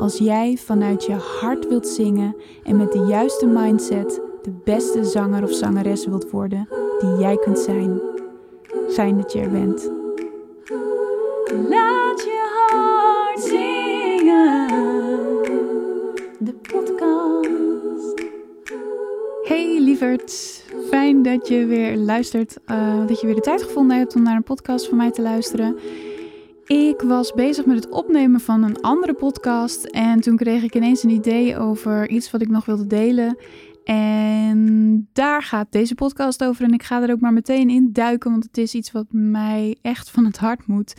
als jij vanuit je hart wilt zingen en met de juiste mindset de beste zanger of zangeres wilt worden die jij kunt zijn. Fijn dat je er bent. Laat je hart zingen. De podcast. Hey lieverd, fijn dat je weer luistert. Uh, dat je weer de tijd gevonden hebt om naar een podcast van mij te luisteren. Ik was bezig met het opnemen van een andere podcast en toen kreeg ik ineens een idee over iets wat ik nog wilde delen. En daar gaat deze podcast over en ik ga er ook maar meteen in duiken, want het is iets wat mij echt van het hart moet.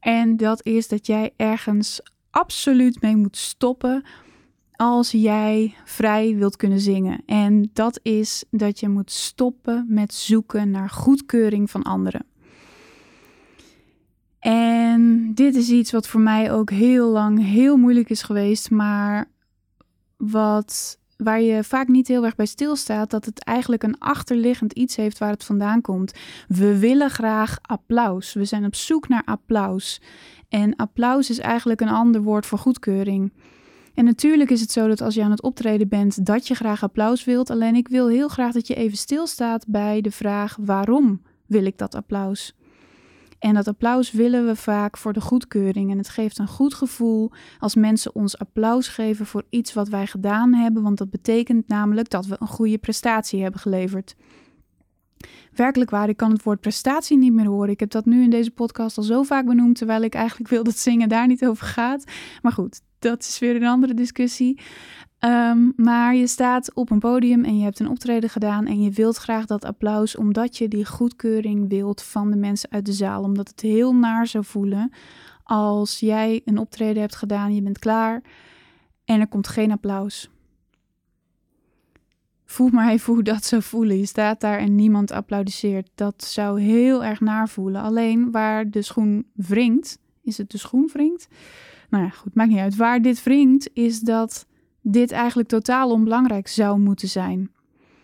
En dat is dat jij ergens absoluut mee moet stoppen als jij vrij wilt kunnen zingen. En dat is dat je moet stoppen met zoeken naar goedkeuring van anderen. En dit is iets wat voor mij ook heel lang heel moeilijk is geweest, maar wat, waar je vaak niet heel erg bij stilstaat, dat het eigenlijk een achterliggend iets heeft waar het vandaan komt. We willen graag applaus. We zijn op zoek naar applaus. En applaus is eigenlijk een ander woord voor goedkeuring. En natuurlijk is het zo dat als je aan het optreden bent, dat je graag applaus wilt. Alleen ik wil heel graag dat je even stilstaat bij de vraag: waarom wil ik dat applaus? En dat applaus willen we vaak voor de goedkeuring. En het geeft een goed gevoel als mensen ons applaus geven voor iets wat wij gedaan hebben, want dat betekent namelijk dat we een goede prestatie hebben geleverd. Werkelijk waar, ik kan het woord prestatie niet meer horen. Ik heb dat nu in deze podcast al zo vaak benoemd, terwijl ik eigenlijk wil dat zingen daar niet over gaat. Maar goed, dat is weer een andere discussie. Um, maar je staat op een podium en je hebt een optreden gedaan en je wilt graag dat applaus omdat je die goedkeuring wilt van de mensen uit de zaal. Omdat het heel naar zou voelen als jij een optreden hebt gedaan, je bent klaar en er komt geen applaus. Voel maar even hoe dat zou voelen. Je staat daar en niemand applaudisseert. Dat zou heel erg naar voelen. Alleen waar de schoen wringt, is het de schoen wringt? Nou ja, goed, maakt niet uit. Waar dit wringt, is dat dit eigenlijk totaal onbelangrijk zou moeten zijn.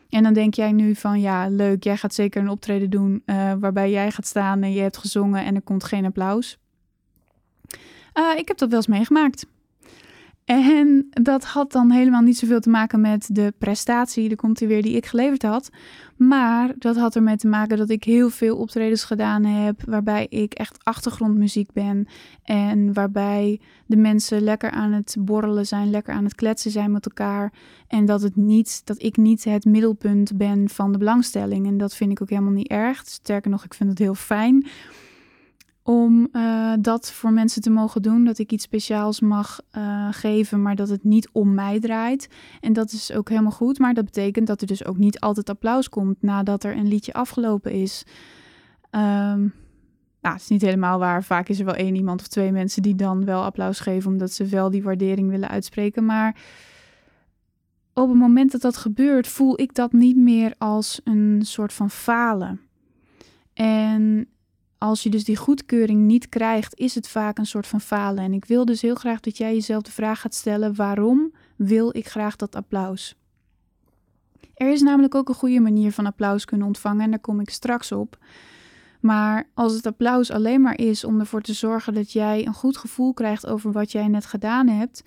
En dan denk jij nu van ja, leuk, jij gaat zeker een optreden doen uh, waarbij jij gaat staan en je hebt gezongen en er komt geen applaus. Uh, ik heb dat wel eens meegemaakt. En dat had dan helemaal niet zoveel te maken met de prestatie, de komt hij weer, die ik geleverd had. Maar dat had ermee te maken dat ik heel veel optredens gedaan heb, waarbij ik echt achtergrondmuziek ben. En waarbij de mensen lekker aan het borrelen zijn, lekker aan het kletsen zijn met elkaar. En dat, het niet, dat ik niet het middelpunt ben van de belangstelling. En dat vind ik ook helemaal niet erg. Sterker nog, ik vind het heel fijn om uh, dat voor mensen te mogen doen. Dat ik iets speciaals mag uh, geven, maar dat het niet om mij draait. En dat is ook helemaal goed. Maar dat betekent dat er dus ook niet altijd applaus komt nadat er een liedje afgelopen is. Nou, het is niet helemaal waar. Vaak is er wel één iemand of twee mensen die dan wel applaus geven, omdat ze wel die waardering willen uitspreken. Maar op het moment dat dat gebeurt, voel ik dat niet meer als een soort van falen. En als je dus die goedkeuring niet krijgt, is het vaak een soort van falen. En ik wil dus heel graag dat jij jezelf de vraag gaat stellen: waarom wil ik graag dat applaus? Er is namelijk ook een goede manier van applaus kunnen ontvangen en daar kom ik straks op. Maar als het applaus alleen maar is om ervoor te zorgen dat jij een goed gevoel krijgt over wat jij net gedaan hebt,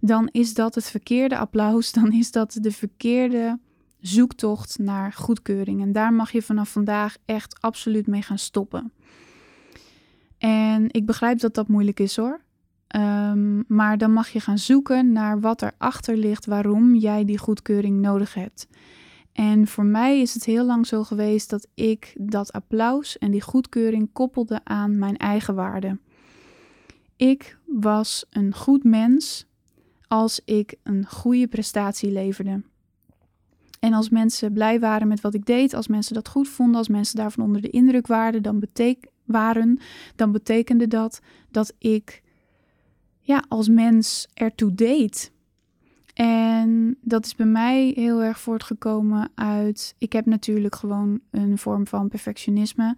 dan is dat het verkeerde applaus. Dan is dat de verkeerde zoektocht naar goedkeuring. En daar mag je vanaf vandaag echt absoluut mee gaan stoppen. En ik begrijp dat dat moeilijk is hoor. Um, maar dan mag je gaan zoeken naar wat erachter ligt waarom jij die goedkeuring nodig hebt. En voor mij is het heel lang zo geweest dat ik dat applaus en die goedkeuring koppelde aan mijn eigen waarde. Ik was een goed mens als ik een goede prestatie leverde. En als mensen blij waren met wat ik deed, als mensen dat goed vonden, als mensen daarvan onder de indruk waren, dan, waren, dan betekende dat dat ik ja, als mens ertoe deed. En dat is bij mij heel erg voortgekomen uit. Ik heb natuurlijk gewoon een vorm van perfectionisme.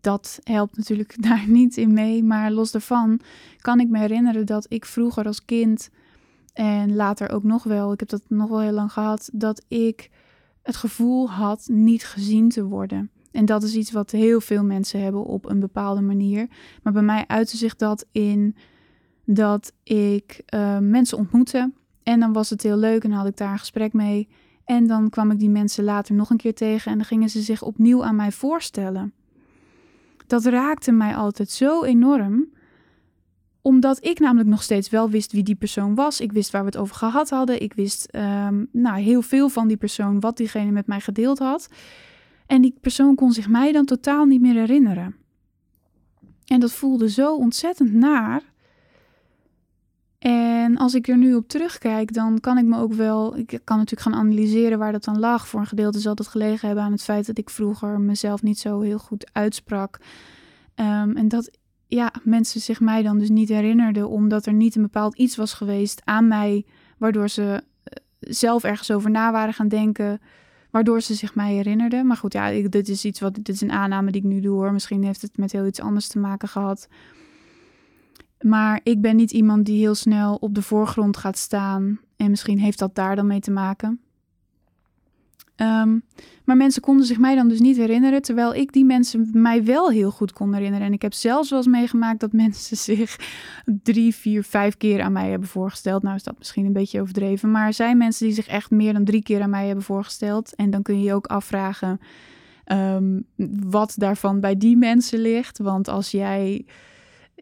Dat helpt natuurlijk daar niet in mee. Maar los daarvan kan ik me herinneren dat ik vroeger als kind. En later ook nog wel, ik heb dat nog wel heel lang gehad, dat ik het gevoel had niet gezien te worden. En dat is iets wat heel veel mensen hebben op een bepaalde manier. Maar bij mij uitte zich dat in dat ik uh, mensen ontmoette. En dan was het heel leuk en had ik daar een gesprek mee. En dan kwam ik die mensen later nog een keer tegen en dan gingen ze zich opnieuw aan mij voorstellen. Dat raakte mij altijd zo enorm, omdat ik namelijk nog steeds wel wist wie die persoon was. Ik wist waar we het over gehad hadden. Ik wist um, nou, heel veel van die persoon, wat diegene met mij gedeeld had. En die persoon kon zich mij dan totaal niet meer herinneren. En dat voelde zo ontzettend naar. En als ik er nu op terugkijk, dan kan ik me ook wel. Ik kan natuurlijk gaan analyseren waar dat dan lag. Voor een gedeelte zal dat gelegen hebben aan het feit dat ik vroeger mezelf niet zo heel goed uitsprak. Um, en dat ja, mensen zich mij dan dus niet herinnerden, omdat er niet een bepaald iets was geweest aan mij, waardoor ze eh, zelf ergens over na waren gaan denken waardoor ze zich mij herinnerden. Maar goed, ja, dit is iets wat, dit is een aanname die ik nu doe hoor. Misschien heeft het met heel iets anders te maken gehad. Maar ik ben niet iemand die heel snel op de voorgrond gaat staan. En misschien heeft dat daar dan mee te maken. Ehm, maar mensen konden zich mij dan dus niet herinneren, terwijl ik die mensen mij wel heel goed kon herinneren. En ik heb zelfs wel eens meegemaakt dat mensen zich drie, vier, vijf keer aan mij hebben voorgesteld. Nou is dat misschien een beetje overdreven, maar er zijn mensen die zich echt meer dan drie keer aan mij hebben voorgesteld. En dan kun je je ook afvragen ehm, wat daarvan bij die mensen ligt. Want als jij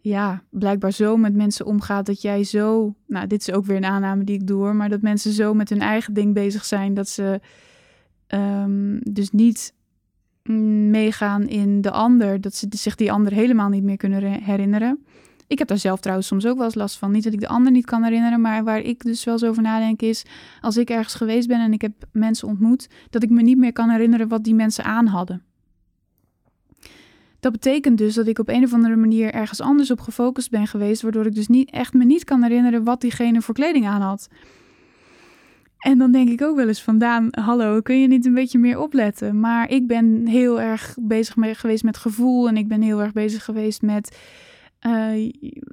ja, blijkbaar zo met mensen omgaat dat jij zo, nou dit is ook weer een aanname die ik doe, maar dat mensen zo met hun eigen ding bezig zijn dat ze Ehm, dus niet meegaan in de ander, dat ze zich die ander helemaal niet meer kunnen herinneren. Ik heb daar zelf trouwens soms ook wel eens last van. Niet dat ik de ander niet kan herinneren, maar waar ik dus wel eens over nadenk is... als ik ergens geweest ben en ik heb mensen ontmoet... dat ik me niet meer kan herinneren wat die mensen aan hadden. Dat betekent dus dat ik op een of andere manier ergens anders op gefocust ben geweest... waardoor ik dus niet, echt me niet kan herinneren wat diegene voor kleding aan had. En dan denk ik ook wel eens vandaan, hallo, kun je niet een beetje meer opletten? Maar ik ben heel erg bezig mee geweest met gevoel en ik ben heel erg bezig geweest met uh,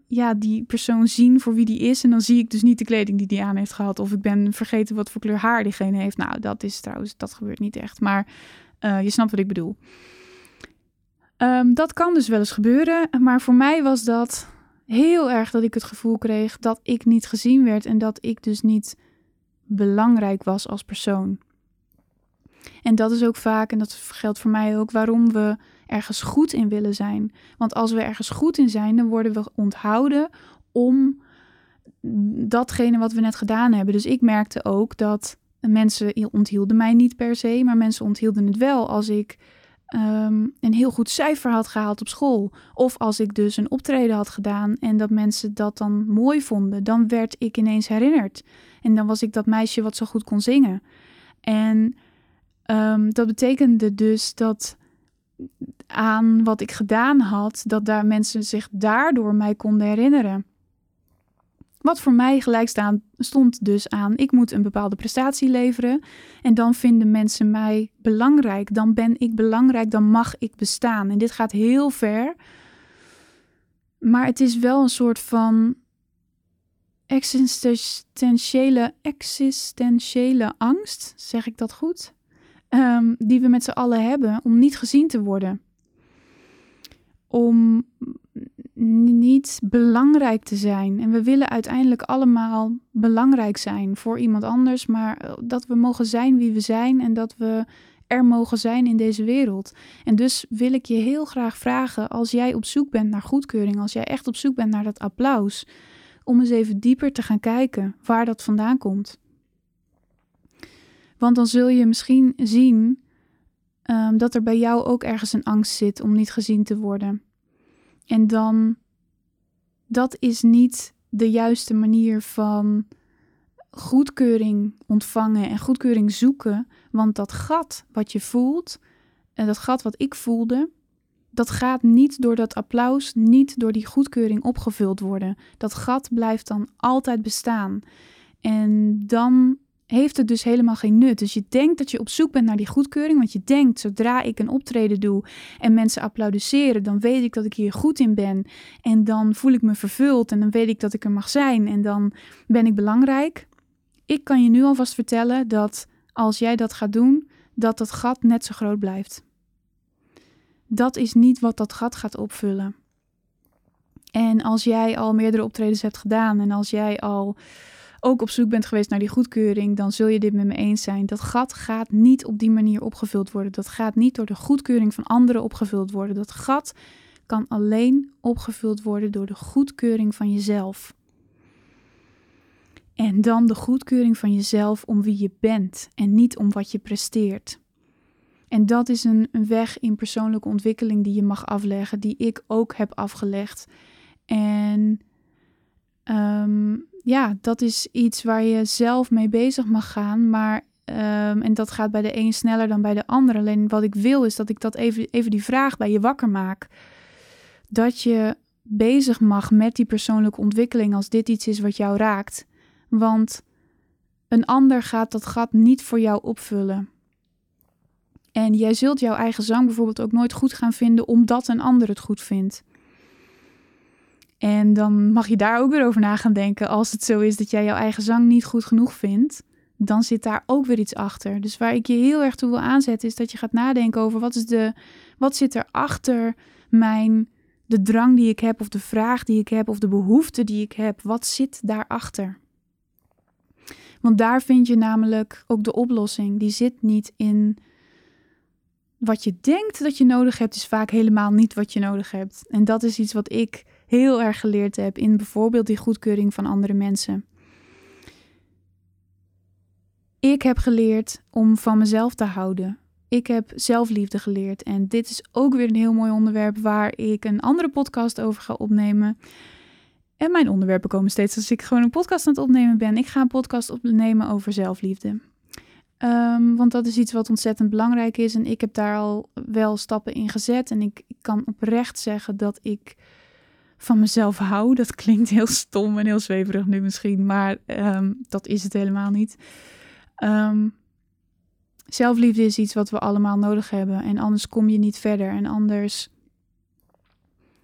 ja, die persoon zien voor wie die is. En dan zie ik dus niet de kleding die die aan heeft gehad. Of ik ben vergeten wat voor kleur haar diegene heeft. Nou, dat is trouwens, dat gebeurt niet echt. Maar uh, je snapt wat ik bedoel. Um, dat kan dus wel eens gebeuren. Maar voor mij was dat heel erg dat ik het gevoel kreeg dat ik niet gezien werd. En dat ik dus niet belangrijk was als persoon. En dat is ook vaak, en dat geldt voor mij ook, waarom we ergens goed in willen zijn. Want als we ergens goed in zijn, dan worden we onthouden om datgene wat we net gedaan hebben. Dus ik merkte ook dat mensen onthielden mij niet per se, maar mensen onthielden het wel als ik um, een heel goed cijfer had gehaald op school. Of als ik dus een optreden had gedaan en dat mensen dat dan mooi vonden, dan werd ik ineens herinnerd. En dan was ik dat meisje wat zo goed kon zingen. En um, dat betekende dus dat aan wat ik gedaan had, dat daar mensen zich daardoor mij konden herinneren. Wat voor mij gelijk staan, stond dus aan, ik moet een bepaalde prestatie leveren en dan vinden mensen mij belangrijk. Dan ben ik belangrijk, dan mag ik bestaan. En dit gaat heel ver, maar het is wel een soort van existentiële, existentiële angst, zeg ik dat goed? Um, die we met z'n allen hebben om niet gezien te worden. Om niet belangrijk te zijn. En we willen uiteindelijk allemaal belangrijk zijn voor iemand anders, maar eh, dat we mogen zijn wie we zijn en dat we er mogen zijn in deze wereld. En dus wil ik je heel graag vragen, als jij op zoek bent naar goedkeuring, als jij echt op zoek bent naar dat applaus, om eens even dieper te gaan kijken waar dat vandaan komt. Want dan zul je misschien zien um, dat er bij jou ook ergens een angst zit om niet gezien te worden. En dan, dat is niet de juiste manier van goedkeuring ontvangen en goedkeuring zoeken. Want dat gat wat je voelt, en dat gat wat ik voelde, dat gaat niet door dat applaus, niet door die goedkeuring opgevuld worden. Dat gat blijft dan altijd bestaan. En dan heeft het dus helemaal geen nut. Dus je denkt dat je op zoek bent naar die goedkeuring, want je denkt zodra ik een optreden doe en mensen applaudisseren, dan weet ik dat ik hier goed in ben en dan voel ik me vervuld en dan weet ik dat ik er mag zijn en dan ben ik belangrijk. Ik kan je nu alvast vertellen dat als jij dat gaat doen, dat dat gat net zo groot blijft. Dat is niet wat dat gat gaat opvullen. En als jij al meerdere optredens hebt gedaan en als jij al ook op zoek bent geweest naar die goedkeuring, dan zul je dit met me eens zijn. Dat gat gaat niet op die manier opgevuld worden. Dat gaat niet door de goedkeuring van anderen opgevuld worden. Dat gat kan alleen opgevuld worden door de goedkeuring van jezelf. En dan de goedkeuring van jezelf om wie je bent en niet om wat je presteert. En dat is een, een weg in persoonlijke ontwikkeling die je mag afleggen, die ik ook heb afgelegd. En um, ja, dat is iets waar je zelf mee bezig mag gaan. Maar, um, en dat gaat bij de een sneller dan bij de ander. Alleen wat ik wil is dat ik dat even, even die vraag bij je wakker maak. Dat je bezig mag met die persoonlijke ontwikkeling als dit iets is wat jou raakt. Want een ander gaat dat gat niet voor jou opvullen. En jij zult jouw eigen zang bijvoorbeeld ook nooit goed gaan vinden omdat een ander het goed vindt. En dan mag je daar ook weer over na gaan denken. Als het zo is dat jij jouw eigen zang niet goed genoeg vindt, dan zit daar ook weer iets achter. Dus waar ik je heel erg toe wil aanzetten, is dat je gaat nadenken over wat, is de, wat zit er achter mijn, de drang die ik heb, of de vraag die ik heb, of de behoefte die ik heb. Wat zit daarachter? Want daar vind je namelijk ook de oplossing. Die zit niet in wat je denkt dat je nodig hebt, is vaak helemaal niet wat je nodig hebt. En dat is iets wat ik heel erg geleerd heb in bijvoorbeeld die goedkeuring van andere mensen. Ik heb geleerd om van mezelf te houden. Ik heb zelfliefde geleerd. En dit is ook weer een heel mooi onderwerp waar ik een andere podcast over ga opnemen. En mijn onderwerpen komen steeds als ik gewoon een podcast aan het opnemen ben. Ik ga een podcast opnemen over zelfliefde. Um, want dat is iets wat ontzettend belangrijk is. En ik heb daar al wel stappen in gezet. En ik kan oprecht zeggen dat ik van mezelf hou. Dat klinkt heel stom en heel zweverig nu misschien, maar um, dat is het helemaal niet. Um, zelfliefde is iets wat we allemaal nodig hebben en anders kom je niet verder en anders.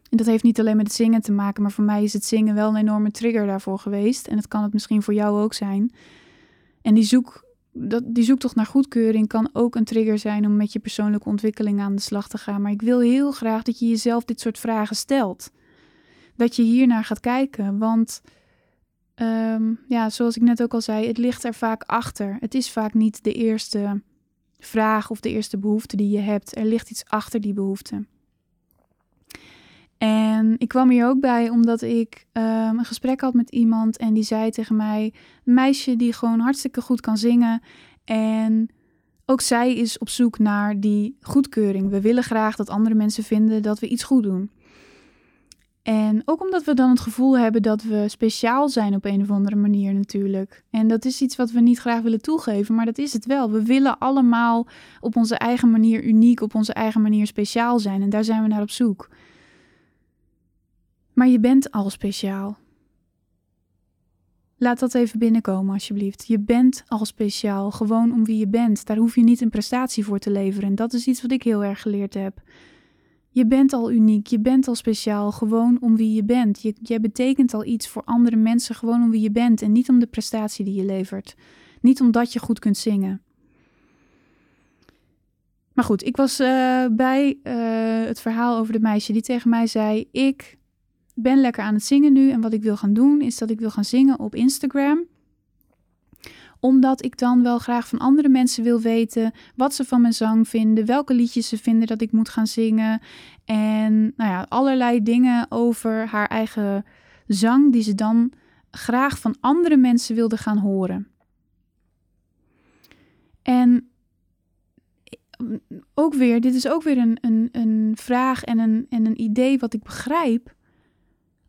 En dat heeft niet alleen met het zingen te maken, maar voor mij is het zingen wel een enorme trigger daarvoor geweest. En dat kan het misschien voor jou ook zijn. En die, zoek, dat, die zoektocht naar goedkeuring kan ook een trigger zijn om met je persoonlijke ontwikkeling aan de slag te gaan. Maar ik wil heel graag dat je jezelf dit soort vragen stelt dat je hiernaar gaat kijken. Want um, ja, zoals ik net ook al zei, het ligt er vaak achter. Het is vaak niet de eerste vraag of de eerste behoefte die je hebt. Er ligt iets achter die behoefte. En ik kwam hier ook bij omdat ik um, een gesprek had met iemand en die zei tegen mij: een meisje die gewoon hartstikke goed kan zingen. En ook zij is op zoek naar die goedkeuring. We willen graag dat andere mensen vinden dat we iets goed doen. En ook omdat we dan het gevoel hebben dat we speciaal zijn op een of andere manier natuurlijk. En dat is iets wat we niet graag willen toegeven, maar dat is het wel. We willen allemaal op onze eigen manier uniek, op onze eigen manier speciaal zijn. En daar zijn we naar op zoek. Maar je bent al speciaal. Laat dat even binnenkomen, alsjeblieft. Je bent al speciaal, gewoon om wie je bent. Daar hoef je niet een prestatie voor te leveren. En dat is iets wat ik heel erg geleerd heb. Je bent al uniek, je bent al speciaal, gewoon om wie je bent. Je, jij betekent al iets voor andere mensen, gewoon om wie je bent en niet om de prestatie die je levert. Niet omdat je goed kunt zingen. Maar goed, ik was uh, bij uh, het verhaal over de meisje die tegen mij zei: Ik ben lekker aan het zingen nu. En wat ik wil gaan doen, is dat ik wil gaan zingen op Instagram omdat ik dan wel graag van andere mensen wil weten wat ze van mijn zang vinden, welke liedjes ze vinden dat ik moet gaan zingen. En nou ja, allerlei dingen over haar eigen zang die ze dan graag van andere mensen wilde gaan horen. En ook weer, dit is ook weer een, een, een vraag en een, en een idee wat ik begrijp.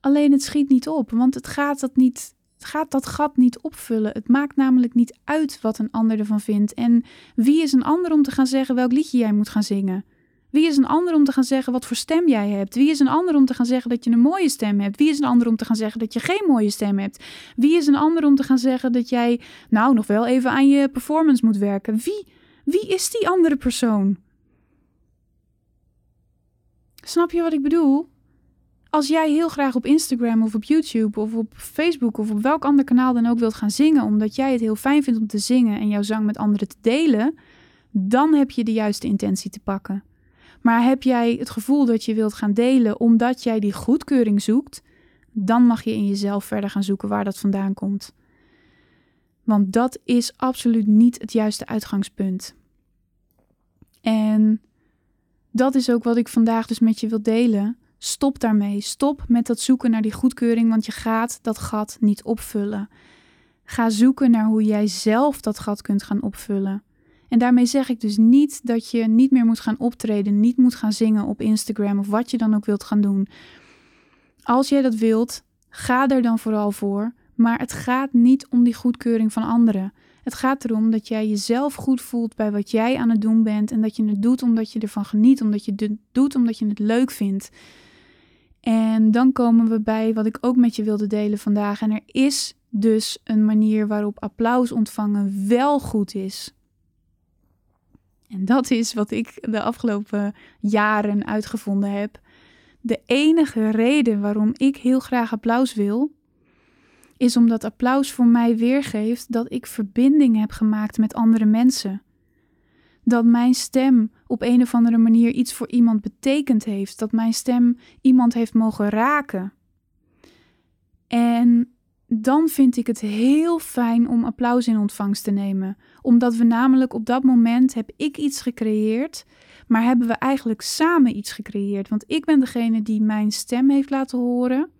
Alleen het schiet niet op, want het gaat dat niet gaat dat gat niet opvullen. Het maakt namelijk niet uit wat een ander ervan vindt. En wie is een ander om te gaan zeggen welk liedje jij moet gaan zingen? Wie is een ander om te gaan zeggen wat voor stem jij hebt? Wie is een ander om te gaan zeggen dat je een mooie stem hebt? Wie is een ander om te gaan zeggen dat je geen mooie stem hebt? Wie is een ander om te gaan zeggen dat jij nou nog wel even aan je performance moet werken? Wie, wie is die andere persoon? Snap je wat ik bedoel? Als jij heel graag op Instagram of op YouTube of op Facebook of op welk ander kanaal dan ook wilt gaan zingen, omdat jij het heel fijn vindt om te zingen en jouw zang met anderen te delen, dan heb je de juiste intentie te pakken. Maar heb jij het gevoel dat je wilt gaan delen omdat jij die goedkeuring zoekt, dan mag je in jezelf verder gaan zoeken waar dat vandaan komt. Want dat is absoluut niet het juiste uitgangspunt. En dat is ook wat ik vandaag dus met je wil delen. Stop daarmee. Stop met dat zoeken naar die goedkeuring, want je gaat dat gat niet opvullen. Ga zoeken naar hoe jij zelf dat gat kunt gaan opvullen. En daarmee zeg ik dus niet dat je niet meer moet gaan optreden, niet moet gaan zingen op Instagram of wat je dan ook wilt gaan doen. Als jij dat wilt, ga er dan vooral voor. Maar het gaat niet om die goedkeuring van anderen. Het gaat erom dat jij jezelf goed voelt bij wat jij aan het doen bent en dat je het doet omdat je ervan geniet, omdat je het doet omdat je het leuk vindt. En dan komen we bij wat ik ook met je wilde delen vandaag. En er is dus een manier waarop applaus ontvangen wel goed is. En dat is wat ik de afgelopen jaren uitgevonden heb. De enige reden waarom ik heel graag applaus wil, is omdat applaus voor mij weergeeft dat ik verbinding heb gemaakt met andere mensen. Dat mijn stem op een of andere manier iets voor iemand betekend heeft, dat mijn stem iemand heeft mogen raken. En dan vind ik het heel fijn om applaus in ontvangst te nemen. Omdat we namelijk op dat moment heb ik iets gecreëerd, maar hebben we eigenlijk samen iets gecreëerd. Want ik ben degene die mijn stem heeft laten horen.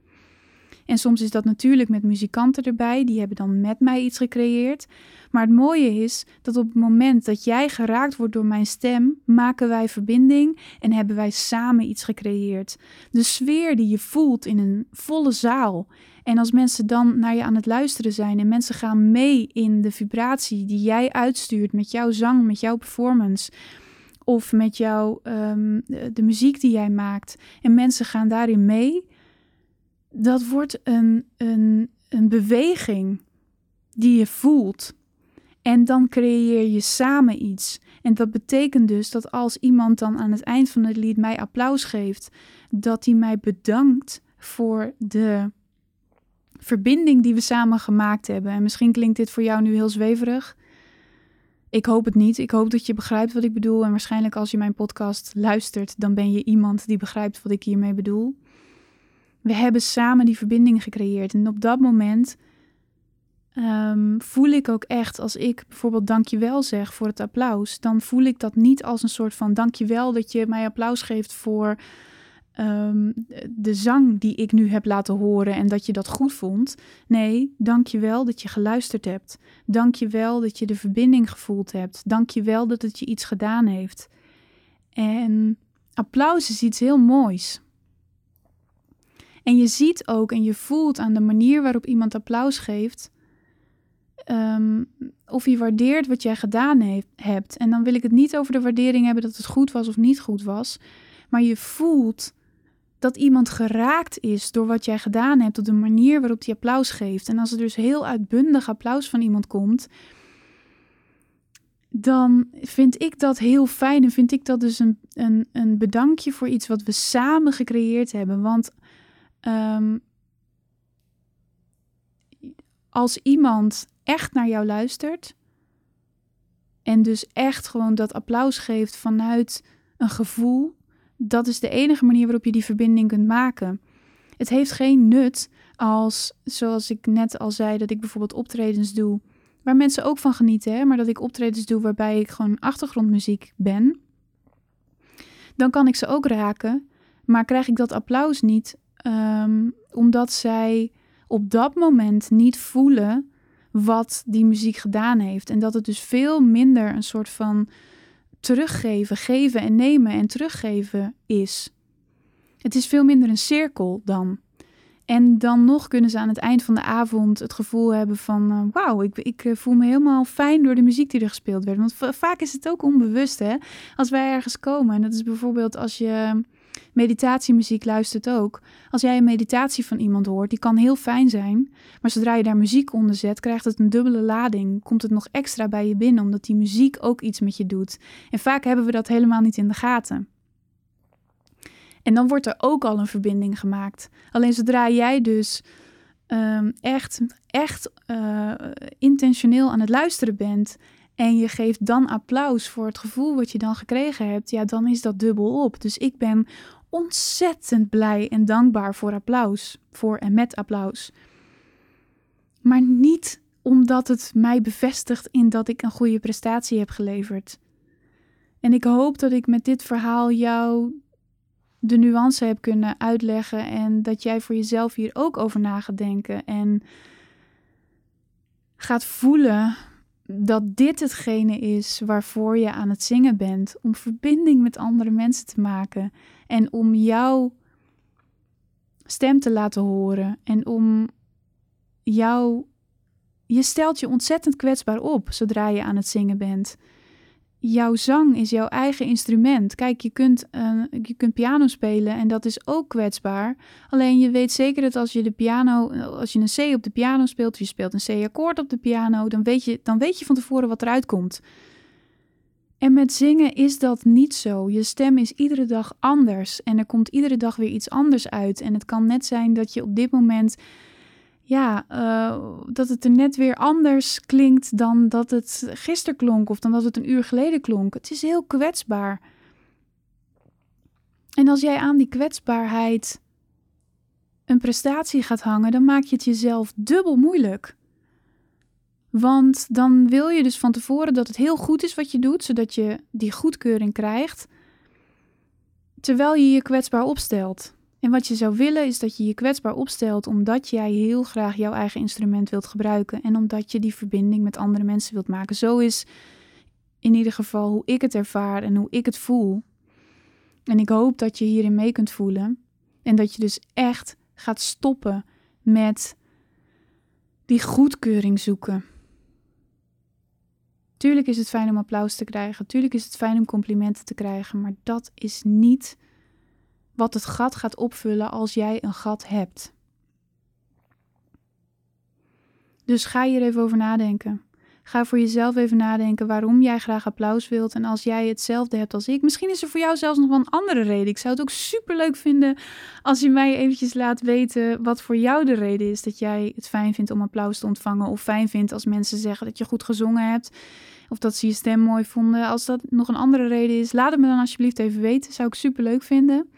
En soms is dat natuurlijk met muzikanten erbij, die hebben dan met mij iets gecreëerd. Maar het mooie is dat op het moment dat jij geraakt wordt door mijn stem, maken wij verbinding en hebben wij samen iets gecreëerd. De sfeer die je voelt in een volle zaal. En als mensen dan naar je aan het luisteren zijn en mensen gaan mee in de vibratie die jij uitstuurt met jouw zang, met jouw performance of met jouw, um, de muziek die jij maakt en mensen gaan daarin mee, dat wordt een, een, een beweging die je voelt. En dan creëer je samen iets. En dat betekent dus dat als iemand dan aan het eind van het lied mij applaus geeft, dat hij mij bedankt voor de verbinding die we samen gemaakt hebben. En misschien klinkt dit voor jou nu heel zweverig. Ik hoop het niet. Ik hoop dat je begrijpt wat ik bedoel. En waarschijnlijk als je mijn podcast luistert, dan ben je iemand die begrijpt wat ik hiermee bedoel. We hebben samen die verbinding gecreëerd. En op dat moment um, voel ik ook echt, als ik bijvoorbeeld dankjewel zeg voor het applaus, dan voel ik dat niet als een soort van dankjewel dat je mij applaus geeft voor um, de zang die ik nu heb laten horen en dat je dat goed vond. Nee, dankjewel dat je geluisterd hebt. Dankjewel dat je de verbinding gevoeld hebt. Dankjewel dat het je iets gedaan heeft. En applaus is iets heel moois. En je ziet ook en je voelt aan de manier waarop iemand applaus geeft, um, of hij waardeert wat jij gedaan hebt. En dan wil ik het niet over de waardering hebben dat het goed was of niet goed was, maar je voelt dat iemand geraakt is door wat jij gedaan hebt, op de manier waarop hij applaus geeft. En als er dus heel uitbundig applaus van iemand komt, dan vind ik dat heel fijn en vind ik dat dus een, een, een bedankje voor iets wat we samen gecreëerd hebben. Want um, als iemand echt naar jou luistert en dus echt gewoon dat applaus geeft vanuit een gevoel, dat is de enige manier waarop je die verbinding kunt maken. Het heeft geen nut als, zoals ik net al zei, dat ik bijvoorbeeld optredens doe waar mensen ook van genieten, maar dat ik optredens doe waarbij ik gewoon achtergrondmuziek ben. Dan kan ik ze ook raken, maar krijg ik dat applaus niet um, omdat zij op dat moment niet voelen wat die muziek gedaan heeft. En dat het dus veel minder een soort van teruggeven, geven en nemen en teruggeven is. Het is veel minder een cirkel dan. En dan nog kunnen ze aan het eind van de avond het gevoel hebben van... Uh, wauw, ik, ik eh, voel me helemaal fijn door de muziek die er gespeeld werd. Want vaak is het ook onbewust, hè? Als wij ergens komen. En dat is bijvoorbeeld als je meditatiemuziek luistert ook. Als jij een meditatie van iemand hoort, die kan heel fijn zijn. Maar zodra je daar muziek onder zet, krijgt het een dubbele lading. Komt het nog extra bij je binnen, omdat die muziek ook iets met je doet. En vaak hebben we dat helemaal niet in de gaten. En dan wordt er ook al een verbinding gemaakt. Alleen zodra jij dus um, echt, echt uh, intentioneel aan het luisteren bent en je geeft dan applaus voor het gevoel wat je dan gekregen hebt, ja, dan is dat dubbel op. Dus ik ben ontzettend blij en dankbaar voor applaus, voor en met applaus. Maar niet omdat het mij bevestigt in dat ik een goede prestatie heb geleverd. En ik hoop dat ik met dit verhaal jou de nuance heb kunnen uitleggen en dat jij voor jezelf hier ook over na gaat denken en gaat voelen dat dit hetgene is waarvoor je aan het zingen bent, om verbinding met andere mensen te maken en om jouw stem te laten horen en om jou je stelt je ontzettend kwetsbaar op zodra je aan het zingen bent jouw zang is jouw eigen instrument. Kijk, je kunt, uh, je kunt piano spelen en dat is ook kwetsbaar. Alleen je weet zeker dat als je de piano, als je een C op de piano speelt, of je speelt een C-akkoord op de piano, dan weet, je, dan weet je van tevoren wat eruit komt. En met zingen is dat niet zo. Je stem is iedere dag anders en er komt iedere dag weer iets anders uit. En het kan net zijn dat je op dit moment ja, uh, dat het er net weer anders klinkt dan dat het gisteren klonk of dan dat het een uur geleden klonk. Het is heel kwetsbaar. En als jij aan die kwetsbaarheid een prestatie gaat hangen, dan maak je het jezelf dubbel moeilijk. Want dan wil je dus van tevoren dat het heel goed is wat je doet, zodat je die goedkeuring krijgt, terwijl je je kwetsbaar opstelt. En wat je zou willen is dat je je kwetsbaar opstelt omdat jij heel graag jouw eigen instrument wilt gebruiken en omdat je die verbinding met andere mensen wilt maken. Zo is in ieder geval hoe ik het ervaar en hoe ik het voel. En ik hoop dat je hierin mee kunt voelen en dat je dus echt gaat stoppen met die goedkeuring zoeken. Tuurlijk is het fijn om applaus te krijgen, tuurlijk is het fijn om complimenten te krijgen, maar dat is niet wat het gat gaat opvullen als jij een gat hebt. Dus ga hier even over nadenken. Ga voor jezelf even nadenken waarom jij graag applaus wilt. En als jij hetzelfde hebt als ik, misschien is er voor jou zelfs nog wel een andere reden. Ik zou het ook super leuk vinden als je mij eventjes laat weten wat voor jou de reden is dat jij het fijn vindt om applaus te ontvangen. Of fijn vindt als mensen zeggen dat je goed gezongen hebt. Of dat ze je stem mooi vonden. Als dat nog een andere reden is, laat het me dan alsjeblieft even weten. Zou ik super leuk vinden.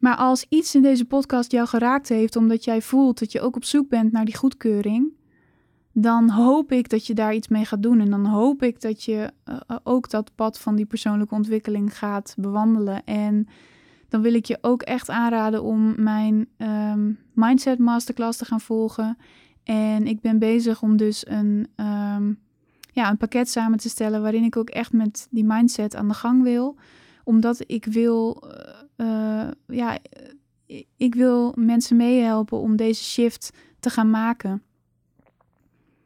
Maar als iets in deze podcast jou geraakt heeft omdat jij voelt dat je ook op zoek bent naar die goedkeuring, dan hoop ik dat je daar iets mee gaat doen. En dan hoop ik dat je uh, ook dat pad van die persoonlijke ontwikkeling gaat bewandelen. En dan wil ik je ook echt aanraden om mijn um, Mindset Masterclass te gaan volgen. En ik ben bezig om dus een, um, ja, een pakket samen te stellen waarin ik ook echt met die mindset aan de gang wil. Omdat ik wil. Uh, uh, ja, ik wil mensen meehelpen om deze shift te gaan maken.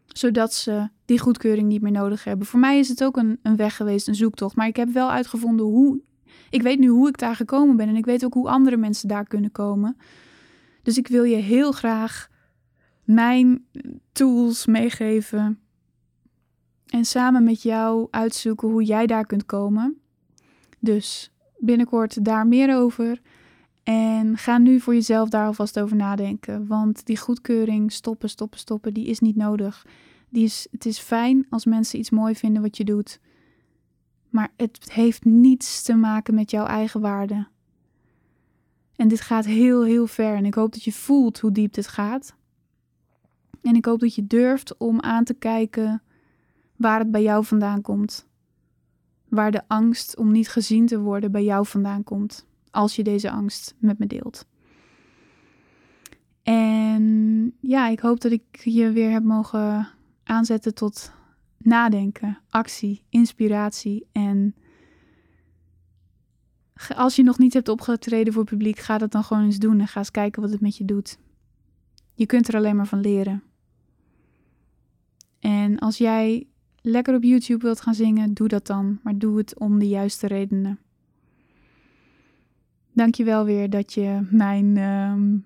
Zodat ze die goedkeuring niet meer nodig hebben. Voor mij is het ook een, een weg geweest, een zoektocht. Maar ik heb wel uitgevonden hoe. Ik weet nu hoe ik daar gekomen ben. En ik weet ook hoe andere mensen daar kunnen komen. Dus ik wil je heel graag mijn tools meegeven. En samen met jou uitzoeken hoe jij daar kunt komen. Dus binnenkort daar meer over. En ga nu voor jezelf daar alvast over nadenken. Want die goedkeuring, stoppen, stoppen, stoppen, die is niet nodig. Die is, het is fijn als mensen iets mooi vinden wat je doet. Maar het heeft niets te maken met jouw eigen waarde. En dit gaat heel, heel ver. En ik hoop dat je voelt hoe diep dit gaat. En ik hoop dat je durft om aan te kijken waar het bij jou vandaan komt waar de angst om niet gezien te worden bij jou vandaan komt, als je deze angst met me deelt. En ja, ik hoop dat ik je weer heb mogen aanzetten tot nadenken, actie, inspiratie en als je nog niet hebt opgetreden voor publiek, ga dat dan gewoon eens doen en ga eens kijken wat het met je doet. Je kunt er alleen maar van leren. En als jij lekker op YouTube wilt gaan zingen, doe dat dan, maar doe het om de juiste redenen. Dank je wel weer dat je mijn ehm,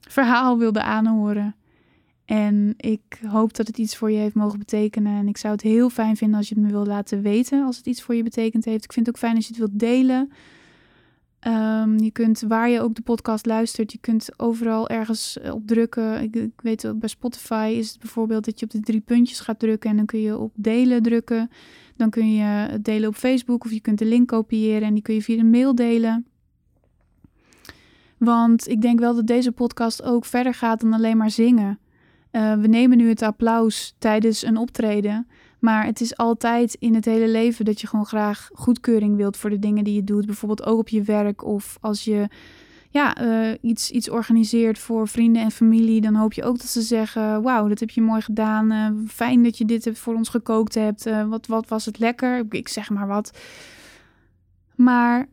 verhaal wilde aanhoren. En ik hoop dat het iets voor je heeft mogen betekenen. En ik zou het heel fijn vinden als je het me wilt laten weten als het iets voor je betekend heeft. Ik vind het ook fijn als je het wilt delen. Ehm, je kunt, waar je ook de podcast luistert, je kunt overal ergens eh, op drukken. Ik, ik weet bij Spotify is het bijvoorbeeld dat je op de drie puntjes gaat drukken en dan kun je op delen drukken. Dan kun je het delen op Facebook of je kunt de link kopiëren en die kun je via de mail delen. Want ik denk wel dat deze podcast ook verder gaat dan alleen maar zingen. Uh, we nemen nu het applaus tijdens een optreden. Maar het is altijd in het hele leven dat je gewoon graag goedkeuring wilt voor de dingen die je doet. Bijvoorbeeld ook op je werk of als je ja, uh, iets, iets organiseert voor vrienden en familie. Dan hoop je ook dat ze zeggen: Wauw, dat heb je mooi gedaan. Uh, fijn dat je dit hebt voor ons gekookt hebt. Uh, wat, wat was het lekker? Ik zeg maar wat. Maar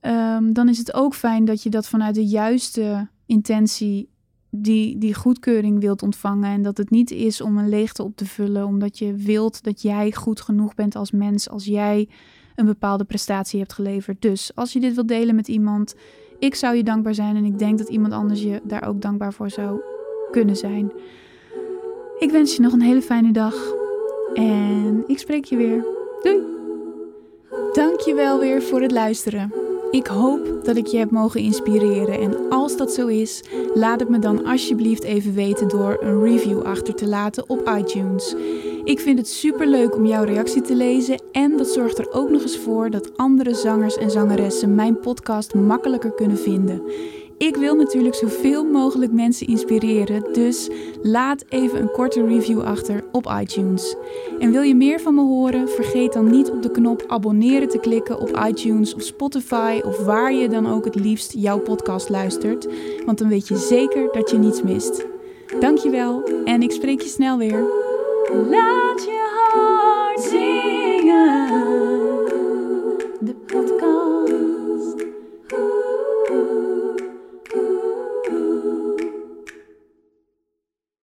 um, dan is het ook fijn dat je dat vanuit de juiste intentie die, die goedkeuring wilt ontvangen. En dat het niet is om een leegte op te vullen, omdat je wilt dat jij goed genoeg bent als mens, als jij een bepaalde prestatie hebt geleverd. Dus als je dit wilt delen met iemand, ik zou je dankbaar zijn en ik denk dat iemand anders je daar ook dankbaar voor zou kunnen zijn. Ik wens je nog een hele fijne dag en ik spreek je weer. Doei! Dank je wel weer voor het luisteren. Ik hoop dat ik je heb mogen inspireren en als dat zo is, laat het me dan alsjeblieft even weten door een review achter te laten op iTunes. Ik vind het super leuk om jouw reactie te lezen en dat zorgt er ook nog eens voor dat andere zangers en zangeressen mijn podcast makkelijker kunnen vinden. Ik wil natuurlijk zoveel mogelijk mensen inspireren, dus laat even een korte review achter op iTunes. En wil je meer van me horen? Vergeet dan niet op de knop abonneren te klikken op iTunes of Spotify of waar je dan ook het liefst jouw podcast luistert, want dan weet je zeker dat je niets mist. Dankjewel en ik spreek je snel weer. Laat je